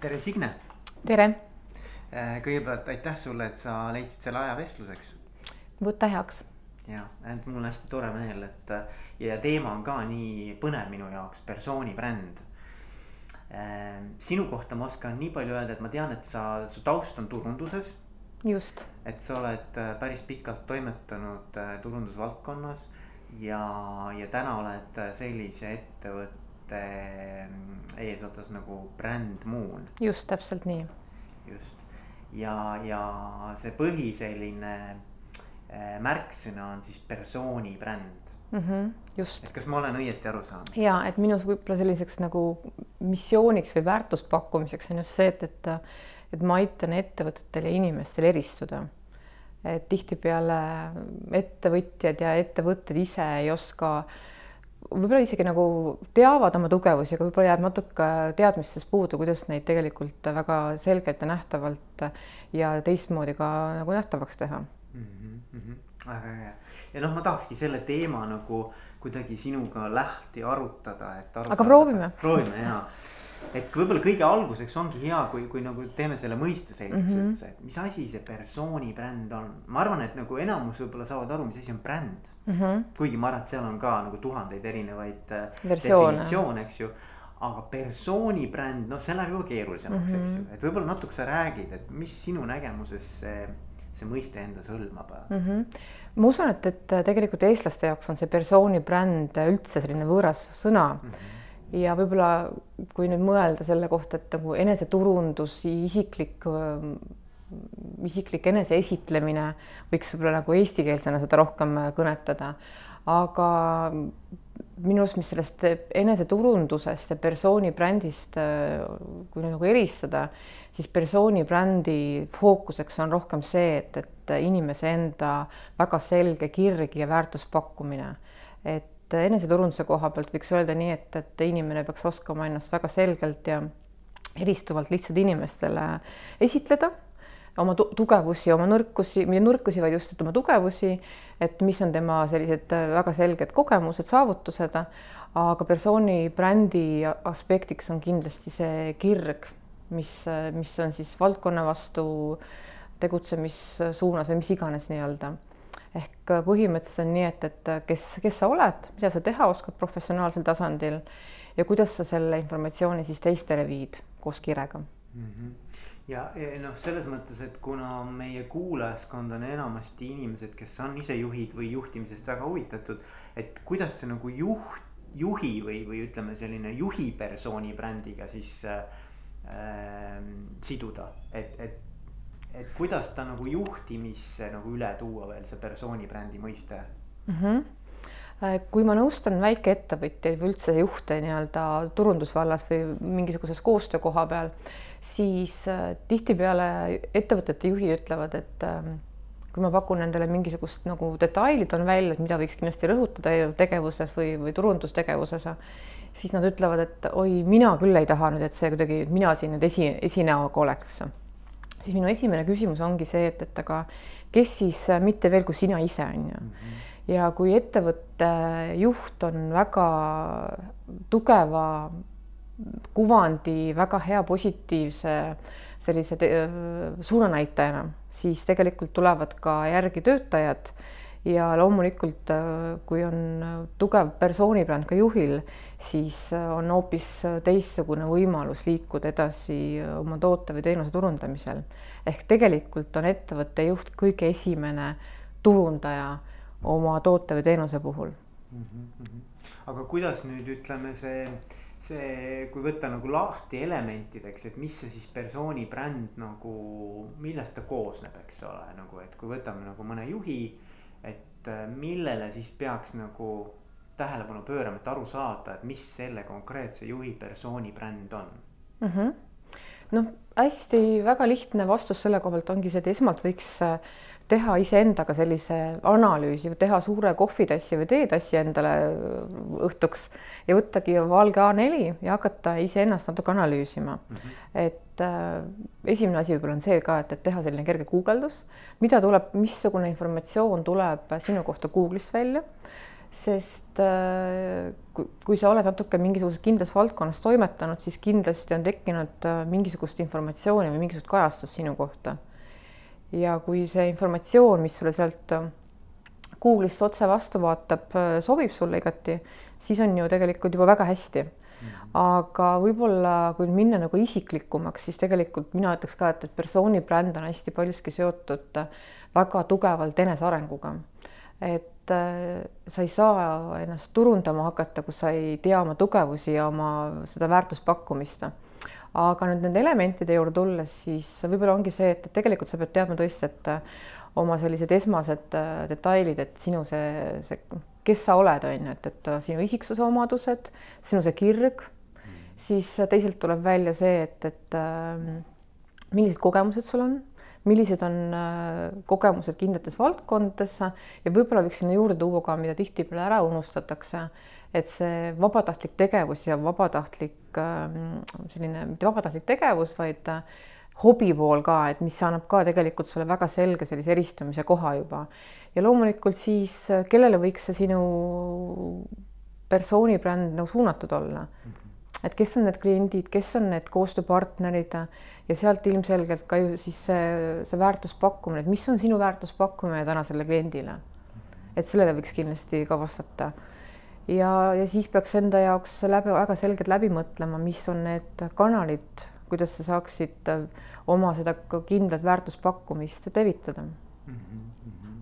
tere, Signe. tere. kõigepealt aitäh sulle, et sa leidsid selle aja vestluseks. võta heaks. ja, et mul on hästi tore meel, et ja teema on ka nii põnev minu jaoks, persooni bränd. sinu kohta ma oskan nii palju öelda, et ma tean, et sa, su taust on turunduses. just. et sa oled päris pikalt toimetanud turundusvaldkonnas ja, ja täna oled sellise ettevõtte ettevõtte eesotsas nagu Brand Moon. just täpselt nii. just ja, ja see põhi selline äh, märksõna on siis persooni bränd mm. -hmm, just. et kas ma olen õieti aru saanud? ja, et minus võib-olla selliseks nagu missiooniks või väärtuspakkumiseks on just see, et, et, et ma aitan ettevõtetel ja inimestel eristuda et tihtipeale ettevõtjad ja ettevõtted ise ei oska äh, võib-olla isegi nagu teavad oma tugevusi, aga võib-olla jääb natuke teadmistest puudu, kuidas neid tegelikult väga selgelt ja nähtavalt ja teistmoodi ka nagu nähtavaks teha mm. -hmm. väga äge ja noh, ma tahakski selle teema nagu kuidagi sinuga lahti arutada, et. aga proovime. proovime ja et võib-olla kõige alguseks ongi hea, kui, kui nagu teeme selle mõiste selgeks mm -hmm. üldse, et mis asi see persooni bränd on. ma arvan, et nagu enamus võib-olla saavad aru, mis asi on bränd mm. -hmm. kuigi ma arvan, et seal on ka nagu tuhandeid erinevaid äh, definitsioone, eks ju. aga persooni bränd, noh, see läheb juba keerulisemaks mm, -hmm. eks ju, et võib-olla natuke sa räägid, et mis sinu nägemuses see, see mõiste endas hõlmab mm. -hmm ma usun, et, et tegelikult eestlaste jaoks on see persooni bränd üldse selline võõras sõna mm. -hmm ja võib-olla kui nüüd mõelda selle kohta, et nagu eneseturundus, isiklik, isiklik eneseesitlemine võiks võib-olla nagu eestikeelsena seda rohkem kõnetada, aga minu arust, mis sellest eneseturundusest ja persooni brändist, kui nagu eristada, siis persooni brändi fookuseks on rohkem see, et, et inimese enda väga selge kirg ja väärtuspakkumine, et et eneseturunduse koha pealt võiks öelda nii, et, et inimene peaks oskama ennast väga selgelt ja eristuvalt lihtsalt inimestele esitleda, oma tugevusi, oma nõrkusi, mitte nõrkusi, vaid just, et oma tugevusi, et mis on tema sellised väga selged kogemused, saavutused, aga persooni brändi aspektiks on kindlasti see kirg, mis, mis on siis valdkonna vastu tegutsemissuunas või mis iganes nii-öelda ehk põhimõtteliselt on nii, et, et kes, kes sa oled, mida sa teha oskad professionaalsel tasandil ja kuidas sa selle informatsiooni siis teistele viid koos kirega mm. -hmm ja noh, selles mõttes, et kuna meie kuulajaskond on enamasti inimesed, kes on ise juhid või juhtimisest väga huvitatud, et kuidas see nagu juht, juhi või, või ütleme, selline juhi persooni brändiga siis äh, äh, siduda, et, et et kuidas ta nagu juhtimisse nagu üle tuua veel see persooni brändi mõiste mm? -hmm kui ma nõustan väikeettevõtjaid või üldse juhte nii-öelda turundusvallas või mingisuguses koostöö koha peal, siis äh, tihtipeale ettevõtete juhid ütlevad, et ähm, kui ma pakun nendele mingisugust nagu detaili toon välja, et mida võiks kindlasti rõhutada tegevuses või, või turundustegevuses, siis nad ütlevad, et oi, mina küll ei taha nüüd, et see kuidagi, mina siin nüüd esi, esinäoga oleks siis minu esimene küsimus ongi see, et, et aga kes siis äh, mitte veel kui sina ise on ju mm. -hmm. ja kui ettevõtte juht on väga tugeva kuvandi, väga hea positiivse sellise suunanäitajana, siis tegelikult tulevad ka järgi töötajad ja loomulikult, äh, kui on äh, tugev persoonibränd ka juhil, siis äh, on hoopis teistsugune võimalus liikuda edasi oma toote või teenuse turundamisel. ehk tegelikult on ettevõtte juht kõige esimene turundaja oma toote või teenuse puhul mm. -hmm. aga kuidas nüüd ütleme, see, see, kui võtta nagu lahti elementideks, et mis see siis persooni bränd nagu, millest ta koosneb, eks ole, nagu et kui võtame nagu mõne juhi et äh, millele siis peaks nagu tähelepanu pöörama, et aru saada, et mis selle konkreetse juhi persooni bränd on mm -hmm.? noh, hästi väga lihtne vastus selle koha pealt ongi see, et esmalt võiks äh, teha iseendaga sellise analüüsi teha suure kohvitassi või teetassi endale õhtuks ja võttagi valge A4 ja hakata iseennast natuke analüüsima mm. -hmm. et äh, esimene asi võib-olla on see ka, et, et teha selline kerge guugeldus, mida tuleb, missugune informatsioon tuleb sinu kohta Google'ist välja sest äh, kui, kui sa oled natuke mingisuguses kindlas valdkonnas toimetanud, siis kindlasti on tekkinud äh, mingisugust informatsiooni või mingisugust kajastust sinu kohta. Ja kui see informatsioon, mis sulle sealt äh, Google'ist otse vastu vaatab, sobib sulle igati, siis on ju tegelikult juba väga hästi mhm. aga võib-olla kui minna nagu isiklikumaks, siis tegelikult mina ütleks ka, et, et persooni bränd on hästi paljuski seotud väga tugevalt enesearenguga. et äh, sa ei saa ennast turundama hakata, kui sa ei tea oma tugevusi ja oma seda väärtuspakkumist. Aga nüüd nende elementide juurde tulles, siis võib-olla ongi see, et tegelikult sa pead teadma tõesti, et äh, oma sellised esmased äh, detailid, et sinu see, see, kes sa oled, on ju, et, et sinu isiksuse omadused, sinu see kirg, siis teisalt tuleb välja see, et, et millised kogemused sul on millised on äh, kogemused kindlates valdkondades ja võib-olla võiks sinna juurde tuua ka, mida tihtipeale ära unustatakse, et see vabatahtlik tegevus ja vabatahtlik ähm, selline, mitte vabatahtlik tegevus, vaid äh, hobi pool ka, et mis annab ka tegelikult sulle väga selge sellise eristumise koha juba. ja loomulikult siis, äh, kellele võiks see sinu persoonibränd nagu suunatud olla mm? -hmm et kes on need kliendid, kes on need koostööpartnerid ja sealt ilmselgelt ka ju siis see, see väärtuspakkumine, et mis on sinu väärtuspakkumine täna sellele kliendile. et sellele võiks kindlasti ka vastata. Ja, ja siis peaks enda jaoks läbi väga selgelt läbi mõtlema, mis on need kanalid, kuidas sa saaksid oma seda kindlat väärtuspakkumist levitada mm -hmm..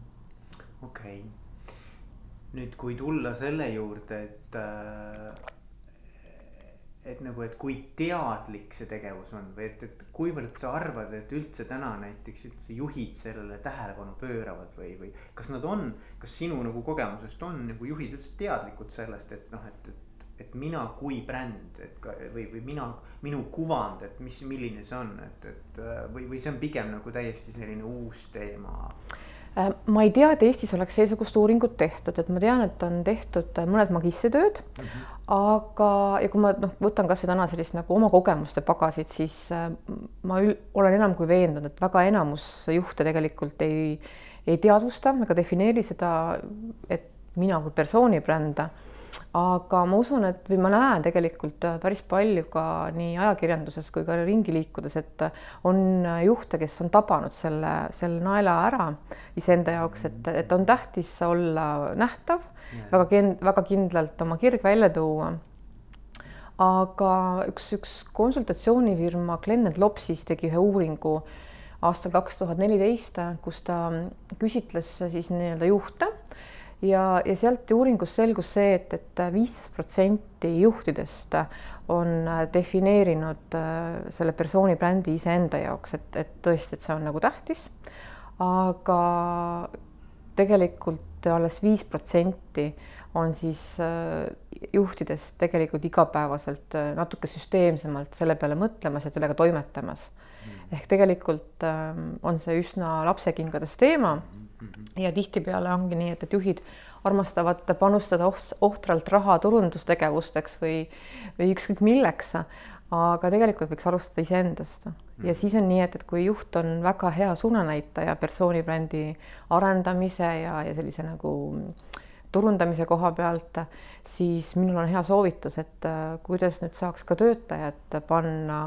okei okay., nüüd kui tulla selle juurde, et äh nagu, et kui teadlik see tegevus on või et, et kuivõrd sa arvad, et üldse täna näiteks üldse juhid sellele tähelepanu pööravad või, või kas nad on, kas sinu nagu kogemusest on nagu juhid üldse teadlikud sellest, et noh, et, et et mina kui bränd, et ka või, või mina, minu kuvand, et mis, milline see on, et, et või, või see on pigem nagu täiesti selline uus teema ma ei tea, et Eestis oleks seesugust uuringut tehtud, et ma tean, et on tehtud mõned magistritööd mm, -hmm. aga, ja kui ma noh, võtan kasvõi täna sellist nagu oma kogemuste pagasit, siis äh, ma ül, olen enam kui veendunud, et väga enamus juhte tegelikult ei, ei teadvusta ega defineeri seda, et mina kui persooni brända aga ma usun, et või ma näen tegelikult äh, päris palju ka nii ajakirjanduses kui ka ringi liikudes, et äh, on äh, juhte, kes on tabanud selle, selle naela ära iseenda jaoks, et, et on tähtis olla nähtav väga kind-, väga kindlalt oma kirg välja tuua. aga üks, üks konsultatsioonifirma Glennet Lopsis tegi ühe uuringu aastal kaks tuhat neliteist, kus ta küsitles siis nii-öelda juhte ja, ja sealt uuringust selgus see et, et, et viisteist protsenti juhtidest on defineerinud äh, selle persooni brändi iseenda jaoks, et, et tõesti, et see on nagu tähtis. aga tegelikult alles viis protsenti on siis äh, juhtidest tegelikult igapäevaselt äh, natuke süsteemsemalt selle peale mõtlemas ja sellega toimetamas. Mm. ehk tegelikult ähm, on see üsna lapsekingades teema mm. Ja tihtipeale ongi nii, et, et juhid armastavad panustada ohtralt raha turundustegevusteks või, või ükskõik milleks. aga tegelikult võiks alustada iseendast ja mhm. siis on nii, et, et kui juht on väga hea suunanäitaja persoonibrändi arendamise ja, ja sellise nagu turundamise koha pealt, siis minul on hea soovitus, et äh, kuidas nüüd saaks ka töötajad panna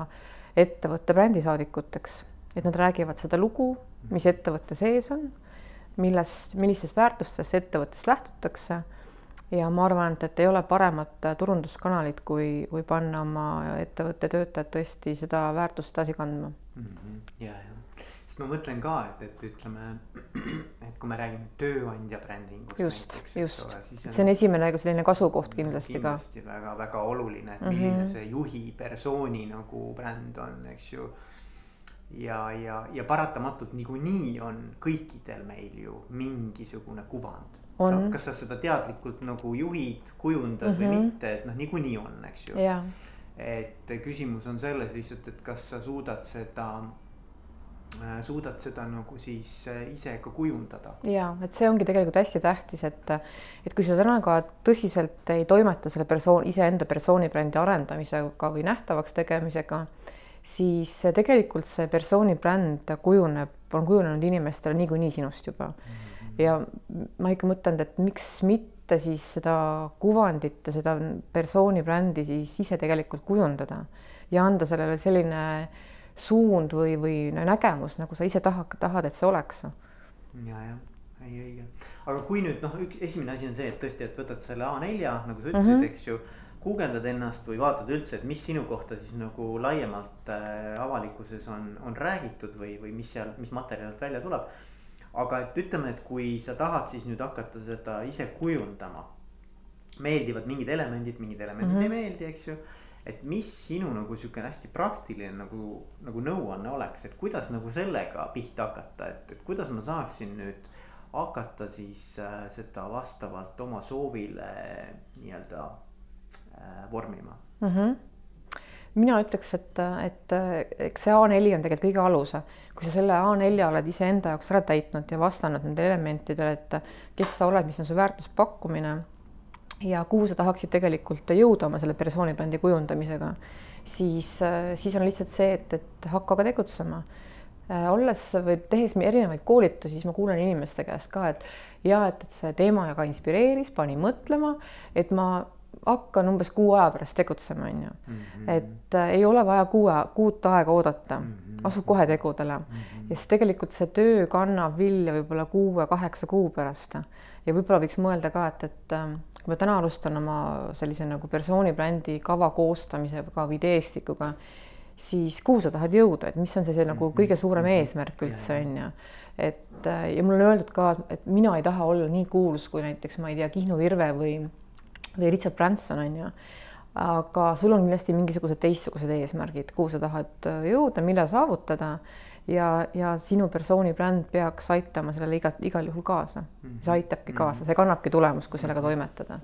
ettevõtte brändisaadikuteks, et nad räägivad seda lugu, mis ettevõtte sees on millest, millistest väärtustest ettevõttest lähtutakse. ja ma arvan, et, et ei ole paremat turunduskanalit, kui, kui panna oma ettevõtte töötajad tõesti seda väärtust edasi kandma mm. -hmm. ja, ja, sest ma mõtlen ka, et, et ütleme, et kui me räägime tööandja brändingust. just, just, see on esimene selline kasukoht kindlasti, kindlasti ka. väga-väga oluline, et milline mm -hmm. see juhi persooni nagu bränd on, eks ju ja, ja, ja paratamatult niikuinii on kõikidel meil ju mingisugune kuvand. kas sa seda teadlikult nagu juhid, kujundad mm -hmm. või mhm. mitte, et noh, niikuinii on, eks ju. et küsimus on selles lihtsalt, et kas sa suudad seda äh, suudad seda nagu siis äh, ise ka kujundada. ja et see ongi tegelikult hästi tähtis, et, et kui sa täna ka tõsiselt ei toimeta selle persoon, iseenda persoonibrändi arendamisega või nähtavaks tegemisega siis tegelikult see persooni bränd kujuneb, on kujunenud inimestele niikuinii sinust juba mm. -hmm. ja ma ikka mõtlen, et miks mitte siis seda kuvandit ja seda persooni brändi siis ise tegelikult kujundada ja anda sellele selline suund või, või nägemus, nagu sa ise tahad, tahad, et see oleks. ja, jah, ei õige, aga kui nüüd noh, üks esimene asi on see, et tõesti, et võtad selle A4 nagu sa ütlesid mm, -hmm. eks ju guugeldad ennast või vaatad üldse, et mis sinu kohta siis nagu laiemalt äh, avalikkuses on, on räägitud või, või mis seal, mis materjalilt välja tuleb. aga et ütleme, et kui sa tahad siis nüüd hakata seda ise kujundama. meeldivad mingid elemendid, mingid elemendid mm -hmm. ei meeldi, eks ju et mis sinu nagu sihuke hästi praktiline nagu, nagu nõuanne oleks, et kuidas nagu sellega pihta hakata, et, et kuidas ma saaksin nüüd hakata siis äh, seda vastavalt oma soovile nii-öelda vormima mm. -hmm mina ütleks, et, et eks see A4 on tegelikult kõige alus. kui sa selle A4 oled iseenda jaoks ära täitnud ja vastanud nendele elementidele, et kes sa oled, mis on su väärtuspakkumine ja kuhu sa tahaksid tegelikult jõuda oma selle persoonibrändi kujundamisega, siis, siis on lihtsalt see, et, et hakka ka tegutsema. olles või tehes erinevaid koolitusi, siis ma kuulen inimeste käest ka, et ja et, et see teema väga inspireeris, pani mõtlema, et ma hakkan umbes kuu aja pärast tegutsema, on ju. Mhm. et äh, ei ole vaja kuu, kuut aega oodata mm, -hmm. asu kohe tegudele mm. -hmm. ja siis tegelikult see töö kannab vilja võib-olla kuue-kaheksa kuu pärast. ja võib-olla võiks mõelda ka, et, et äh, kui ma täna alustan oma sellise nagu persoonibrändi kava koostamisega või ideestikuga, siis kuhu sa tahad jõuda, et mis on see, see nagu mhm. kõige suurem mhm. eesmärk üldse on ju. et äh, ja mulle on öeldud ka, et mina ei taha olla nii kuulus kui näiteks ma ei tea, Kihnu Virve või või Richard Branson on ju. aga sul on kindlasti mingisugused teistsugused eesmärgid, kuhu sa tahad äh, jõuda, mida saavutada ja, ja sinu persooni bränd peaks aitama sellele igat, igal juhul kaasa. see mhm. aitabki kaasa, see kannabki tulemust, kui sellega toimetada.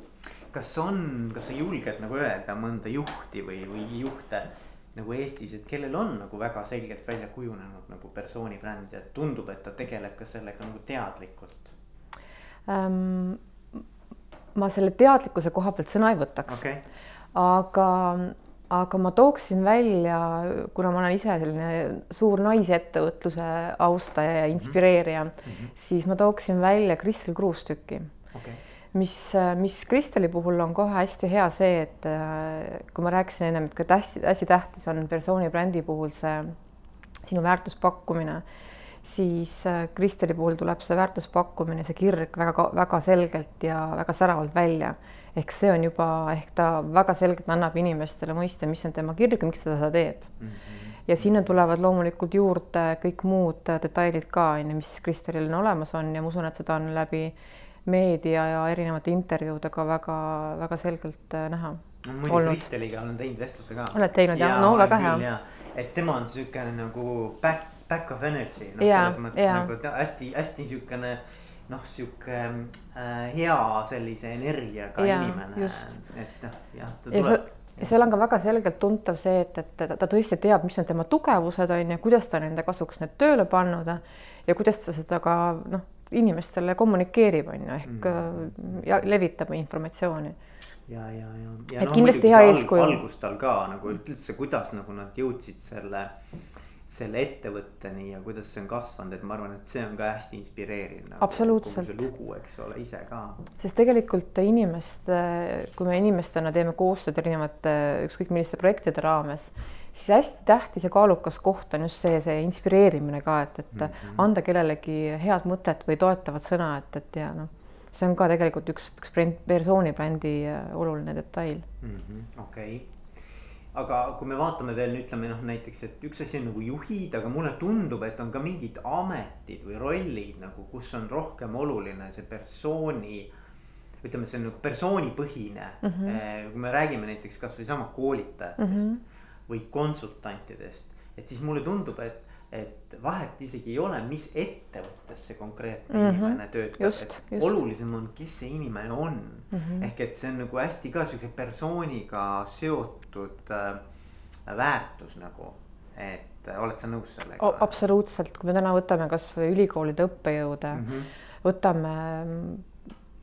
kas on, kas sa julged nagu öelda mõnda juhti või, või juhte nagu Eestis, et kellel on nagu väga selgelt välja kujunenud nagu persooni bränd ja tundub, et ta tegeleb ka sellega nagu teadlikult ähm,? Ma selle teadlikkuse koha pealt sõna ei võtaks okay.. aga, aga ma tooksin välja, kuna ma olen ise selline suur naisettevõtluse austaja ja inspireerija mm, -hmm. siis ma tooksin välja Kristel Kruustüki okay. mis, mis Kristeli puhul on kohe hästi hea see, et äh, kui ma rääkisin ennem, et hästi-hästi tähtis on persooni brändi puhul see sinu väärtuspakkumine siis äh, Kristeli puhul tuleb see väärtuspakkumine, see kirg väga-väga selgelt ja väga säravalt välja. ehk see on juba, ehk ta väga selgelt annab inimestele mõista, mis on tema kirg ja miks ta seda teeb mm. -hmm. ja sinna tulevad loomulikult juurde kõik muud detailid ka, on ju, mis Kristelil on olemas on ja ma usun, et seda on läbi meedia ja erinevate intervjuudega väga-väga selgelt äh, näha. muidu Kristeliga olen teinud vestluse ka. oled teinud jah ja,, no väga hea. et tema on niisugune nagu back back of energy, noh selles mõttes ja. nagu hästi-hästi siukene noh, sihuke äh, hea sellise energiaga ja, inimene, et noh, jah, ta tuleb ja seal on ka väga selgelt tuntav see, et, et ta, ta tõesti teab, mis on tema tugevused on ju, kuidas ta nende kasuks need tööle pannud ja kuidas ta seda ka noh, inimestele kommunikeerib, on ju, ehk mm. ja levitab informatsiooni. ja, ja, ja, ja. et no, kindlasti hea eeskuju. algus tal ka nagu üldse, kuidas nagu nad jõudsid selle äh, selle ettevõtteni ja kuidas see on kasvanud, et ma arvan, et see on ka hästi inspireeriv nagu,. absoluutselt. lugu, eks ole, ise ka. sest tegelikult inimeste, kui me inimestena teeme koostööd erinevate ükskõik milliste projektide raames, siis hästi tähtis ja kaalukas koht on just see, see inspireerimine ka, et, et mm -hmm. anda kellelegi head mõtet või toetavat sõna, et, et ja noh, see on ka tegelikult üks, üks persooni brändi oluline detail -hmm,. okei aga kui me vaatame veel, ütleme noh, näiteks, et üks asi on nagu juhid, aga mulle tundub, et on ka mingid ametid või rollid nagu, kus on rohkem oluline see persooni. ütleme, see on nagu persoonipõhine mm, -hmm. kui me räägime näiteks kasvõi sama koolitajatest mm -hmm. või konsultantidest, et siis mulle tundub, et et vahet isegi ei ole, mis ettevõttes see konkreetne mm -hmm. inimene töötab, et olulisem on, kes see inimene on mm. -hmm. ehk et see on nagu hästi ka siukse persooniga seotud äh, väärtus nagu, et äh, oled sa nõus sellega? absoluutselt, kui me täna võtame kasvõi ülikoolide õppejõude mm, -hmm. võtame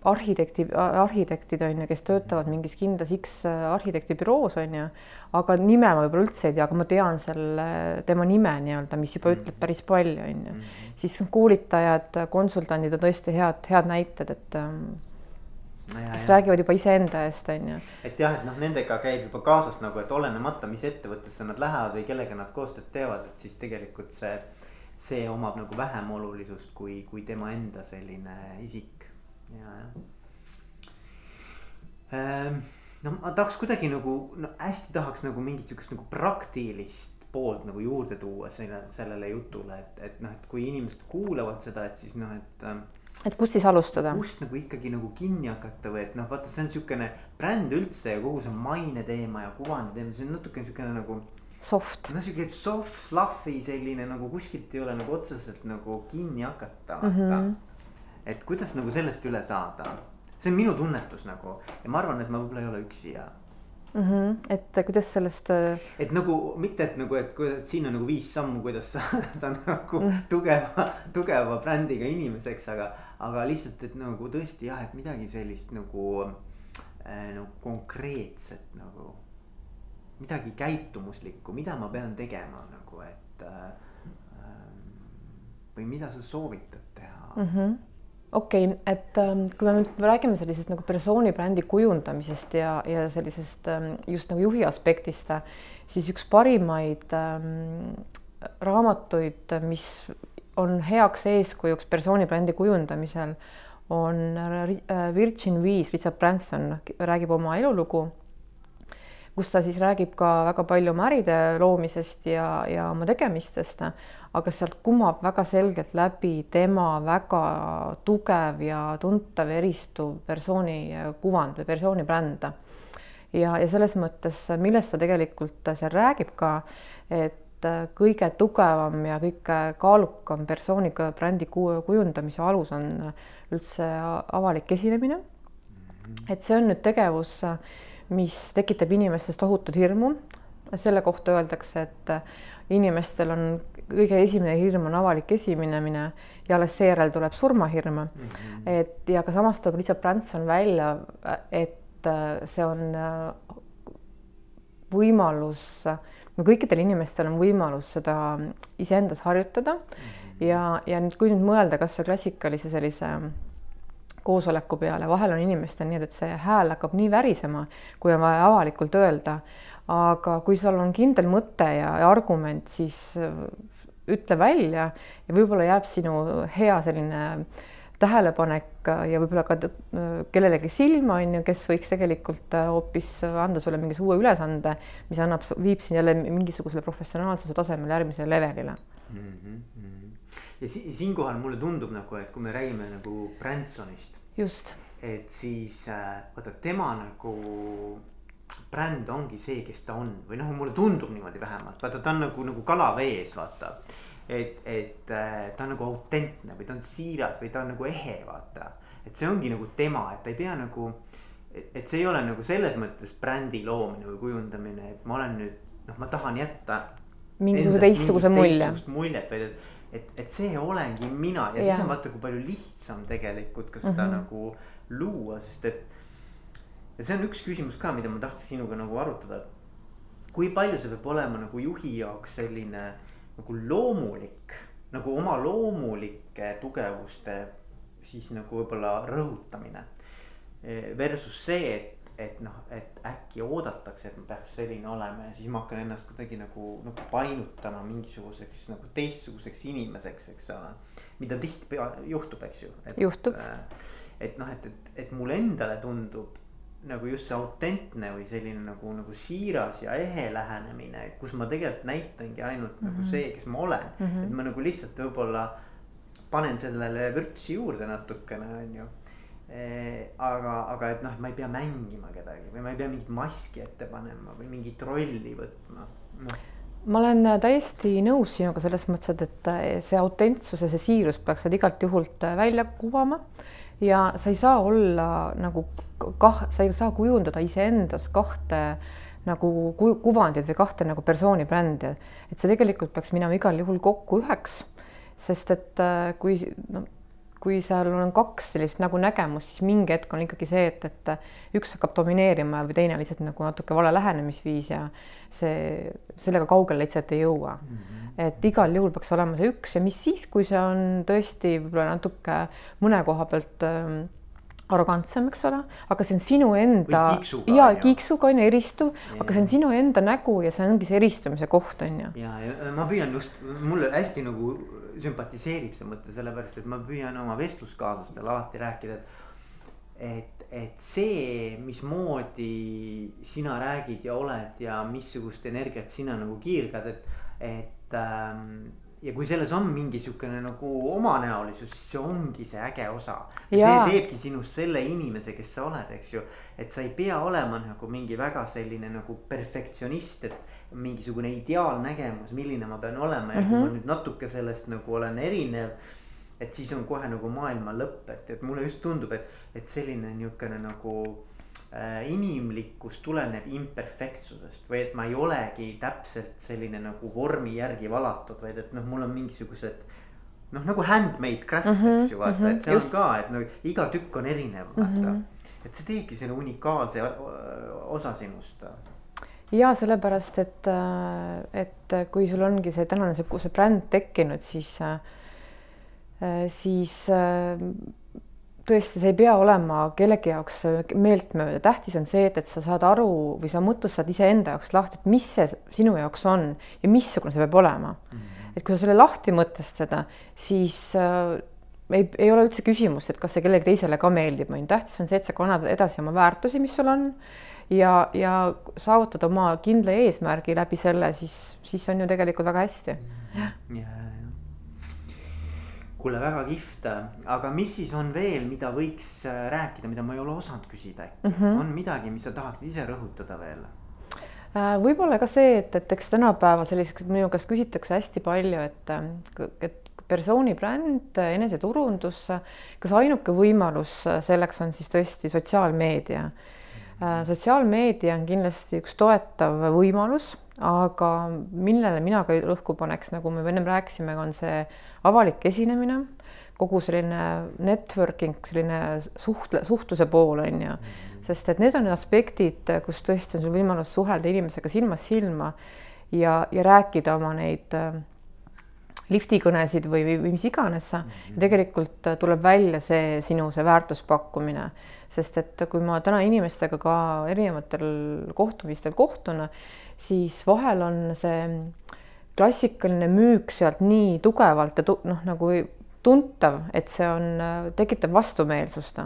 arhitekti, arhitektid on ju, kes töötavad mingis kindlas X arhitektibüroos on ju, aga nime ma võib-olla üldse ei tea, aga ma tean selle, tema nime nii-öelda, mis juba ütleb päris palju, on ju. siis koolitajad, konsultandid on tõesti head, head näited, et. Ähm, kes räägivad juba iseenda eest, on ju. et jah, et noh, nendega käib juba kaasas nagu, et olenemata, mis ettevõttesse nad lähevad või kellega nad koostööd teevad, et siis tegelikult see. see omab nagu vähem olulisust kui, kui tema enda selline isik ja, jah ehm, no ma tahaks kuidagi nagu, no hästi tahaks nagu mingit sihukest nagu praktilist poolt nagu juurde tuua selle, sellele jutule, et, et noh, et kui inimesed kuulavad seda, et siis noh, et ähm, et kust siis alustada? kust nagu ikkagi nagu kinni hakata või et noh, vaata, see on siukene bränd üldse ja kogu see maine teema ja kuvandi teema, see on natuke siukene nagu. Soft. no siuke soft, fluffy selline nagu kuskilt ei ole nagu otseselt nagu kinni hakata mm. -hmm. Et kuidas nagu sellest üle saada, see on minu tunnetus nagu ja ma arvan, et ma võib-olla ei ole üksi ja mm. -hmm. et kuidas sellest. Äh, et nagu mitte, et nagu, et kuidas siin on nagu viis sammu, kuidas saada nagu mm -hmm. tugeva, tugeva brändiga inimeseks, aga, aga lihtsalt, et nagu tõesti jah, et midagi sellist nagu äh,, nagu konkreetset nagu. midagi käitumuslikku, mida ma pean tegema nagu, et äh, ähm, või mida sa soovitad teha mm. -hmm okei okay,, et ähm, kui me nüüd räägime sellisest nagu persooni brändi kujundamisest ja, ja sellisest ähm, just nagu juhi aspektist, siis üks parimaid ähm, raamatuid, mis on heaks eeskujuks persooni brändi kujundamisel, on äh, Virgin Viis, Richard Branson räägib oma elulugu, kus ta siis räägib ka väga palju oma äride loomisest ja, ja oma tegemistest aga sealt kumab väga selgelt läbi tema väga tugev ja tuntav ja eristuv persooni kuvand või persooni bränd. ja, ja selles mõttes, millest ta tegelikult seal räägib ka, et kõige tugevam ja kõige kaalukam persooniga brändi kujundamise alus on üldse avalik esinemine. et see on nüüd tegevus, mis tekitab inimestes tohutut hirmu. selle kohta öeldakse, et inimestel on kõige esimene hirm on avalik esiminemine ja alles seejärel tuleb surmahirm mm. -hmm. et ja ka samas toob Richard Branson välja, et äh, see on äh, võimalus, no kõikidel inimestel on võimalus seda iseendas harjutada mm -hmm. ja, ja nüüd, kui nüüd mõelda kasvõi klassikalise sellise koosoleku peale, vahel on inimestel nii, et see hääl hakkab nii värisema, kui on vaja avalikult öelda aga kui sul on kindel mõte ja, ja argument, siis äh, ütle välja ja võib-olla jääb sinu hea selline tähelepanek ja võib-olla ka äh, kellelegi silma, on ju, kes võiks tegelikult äh, hoopis anda sulle mingi uue ülesande, mis annab, viib sind jälle mingisugusele professionaalsuse tasemele järgmisele levelile mm. -hmm. Ja si siinkohal mulle tundub nagu, et kui me räägime nagu Bransonist. just. et siis vaata tema nagu bränd ongi see, kes ta on või noh, mulle tundub niimoodi vähemalt, vaata, ta on nagu, nagu kala vees, vaata. et, et äh, ta on nagu autentne või ta on siiras või ta on nagu ehe, vaata. et see ongi nagu tema, et ta ei pea nagu, et see ei ole nagu selles mõttes brändi loomine või kujundamine, et ma olen nüüd, noh, ma tahan jätta. mingisuguse teistsuguse mulje. muljet, vaid et, et, et see olengi mina ja, ja siis on vaata, kui palju lihtsam tegelikult ka seda mm -hmm. nagu luua, sest et ja see on üks küsimus ka, mida ma tahtsin sinuga nagu arutada. kui palju see peab olema nagu juhi jaoks selline nagu loomulik, nagu oma loomulike tugevuste siis nagu võib-olla rõhutamine. E, versus see, et, et noh, et äkki oodatakse, et ma peaks selline olema ja siis ma hakkan ennast kuidagi nagu, nagu painutama mingisuguseks nagu teistsuguseks inimeseks, eks ole. mida tihti juhtub, eks ju. juhtub. et noh, et, et, et mulle endale tundub nagu just see autentne või selline nagu, nagu siiras ja ehe lähenemine, kus ma tegelikult näitangi ainult mm -hmm. nagu mhm. see, kes ma olen mm. -hmm. et ma nagu lihtsalt võib-olla panen sellele vürtsi juurde natukene, on ju. Aga, aga et noh, ma ei pea mängima kedagi või ma ei pea mingit maski ette panema või mingit rolli võtma. No ma olen täiesti nõus sinuga selles mõttes, et, et see autentsus ja see siirus peaks sealt igalt juhult välja kuvama. Ja sa ei saa olla nagu kah, sa ei saa kujundada iseendas kahte nagu ku, kuvandit või kahte nagu persooni brändi, et see tegelikult peaks minema igal juhul kokku üheks, sest et äh, kui no kui seal on kaks sellist nagu nägemust, siis mingi hetk on ikkagi see, et, et üks hakkab domineerima või teine lihtsalt nagu natuke vale lähenemisviis ja see, sellega kaugele lihtsalt ei jõua mm. -hmm. et igal juhul peaks olema see üks ja mis siis, kui see on tõesti võib-olla natuke mõne koha pealt äh, arrogantsem, eks ole, aga see on sinu enda kiiksuga, ja kiiksuga on ju eristuv, aga see on sinu enda nägu ja see ongi see eristumise koht on ju. ja, ja ma püüan just, mulle hästi nagu sümpatiseerib see mõte, sellepärast et ma püüan oma vestluskaaslastele alati rääkida, et. et, et see, mismoodi sina räägid ja oled ja missugust energiat sina nagu kiirgad, et, et ähm, ja kui selles on mingi sihukene nagu omanäolisus, siis see ongi see äge osa. see teebki sinust selle inimese, kes sa oled, eks ju. et sa ei pea olema nagu mingi väga selline nagu perfektsionist, et mingisugune ideaalnägemus, milline ma pean olema ja mm -hmm. kui ma nüüd natuke sellest nagu olen erinev. et siis on kohe nagu maailma lõpp, et, et mulle just tundub, et, et selline niisugune nagu inimlikkus tuleneb imperfektsusest või et ma ei olegi täpselt selline nagu vormi järgi valatud, vaid et noh, mul on mingisugused noh, nagu handmade craft mm, -hmm, eks ju vaata mm, -hmm, et see just. on ka, et no iga tükk on erinev vaata mm. -hmm. et see teebki selle unikaalse ö, osa sinust. ja sellepärast, et, et kui sul ongi see tänane see, see bränd tekkinud, siis, siis äh, tõesti, see ei pea olema kellegi jaoks meeltmööda, tähtis on see, et, et sa saad aru või sa mõtestad iseenda jaoks lahti, et mis see sinu jaoks on ja missugune see peab olema mm. -hmm. et kui sa selle lahti mõtestada, siis äh, ei, ei ole üldse küsimust, et kas see kellelegi teisele ka meeldib, on ju, tähtis on see, et sa kannad edasi oma väärtusi, mis sul on ja, ja saavutad oma kindla eesmärgi läbi selle, siis, siis on ju tegelikult väga hästi. ja, ja, ja. kuule, väga kihvt, aga mis siis on veel, mida võiks äh, rääkida, mida ma ei ole osanud küsida äkki mm, -hmm. on midagi, mis sa tahaksid ise rõhutada veel? Äh, võib-olla ka see, et, et eks tänapäeva selliseks minu käest küsitakse hästi palju, et, et persooni bränd, eneseturundus, kas ainuke võimalus selleks on siis tõesti sotsiaalmeedia? Sotsiaalmeedia on kindlasti üks toetav võimalus, aga millele mina ka rõhku paneks, nagu me ennem rääkisime, on see avalik esinemine, kogu selline networking, selline suhtle, suhtluse pool on ju, sest et need on need aspektid, kus tõesti on sul võimalus suhelda inimesega silmast silma ja, ja rääkida oma neid äh, liftikõnesid või, või, või mis iganes sa mm -hmm., tegelikult äh, tuleb välja see sinu see väärtuspakkumine, sest et kui ma täna inimestega ka erinevatel kohtumistel kohtun, siis vahel on see klassikaline müük sealt nii tugevalt ja tu, noh, nagu tuntav, et see on, tekitab vastumeelsust.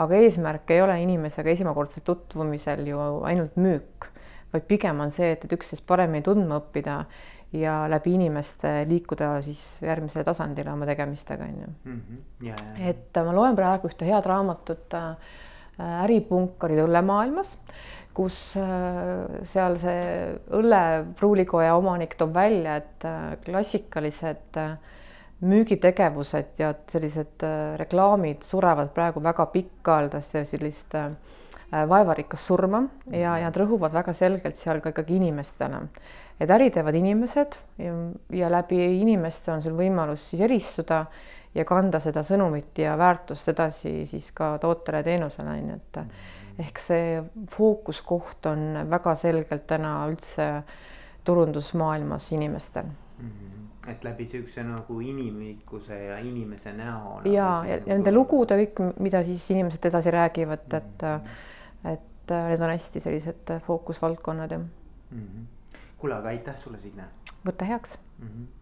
aga eesmärk ei ole inimesega esmakordselt tutvumisel ju ainult müük, vaid pigem on see, et, et üksteist paremini tundma õppida ja läbi inimeste liikuda siis järgmisele tasandile oma tegemistega on ju. Mhm. et ma loen praegu ühte head raamatut äh, Äripunkarid õllemaailmas, kus äh, seal see õllepruulikoja omanik toob välja, et äh, klassikalised äh, müügitegevused ja sellised äh, reklaamid surevad praegu väga pikaajalisse sellist äh, vaevarikast surma ja, ja nad rõhuvad väga selgelt seal ka ikkagi inimestele et äri teevad inimesed ja, ja läbi inimeste on sul võimalus siis eristuda ja kanda seda sõnumit ja väärtust edasi siis ka tootele ja teenusele on ju, et ehk see fookuskoht on väga selgelt täna üldse turundusmaailmas inimestel et läbi siukse nagu inimlikkuse ja inimese näo. ja, ja nende lugude kõik, mida siis inimesed edasi räägivad, et, et need on hästi sellised fookusvaldkonnad ja mm -hmm. kuule, aga aitäh sulle, Signe võta heaks mm. -hmm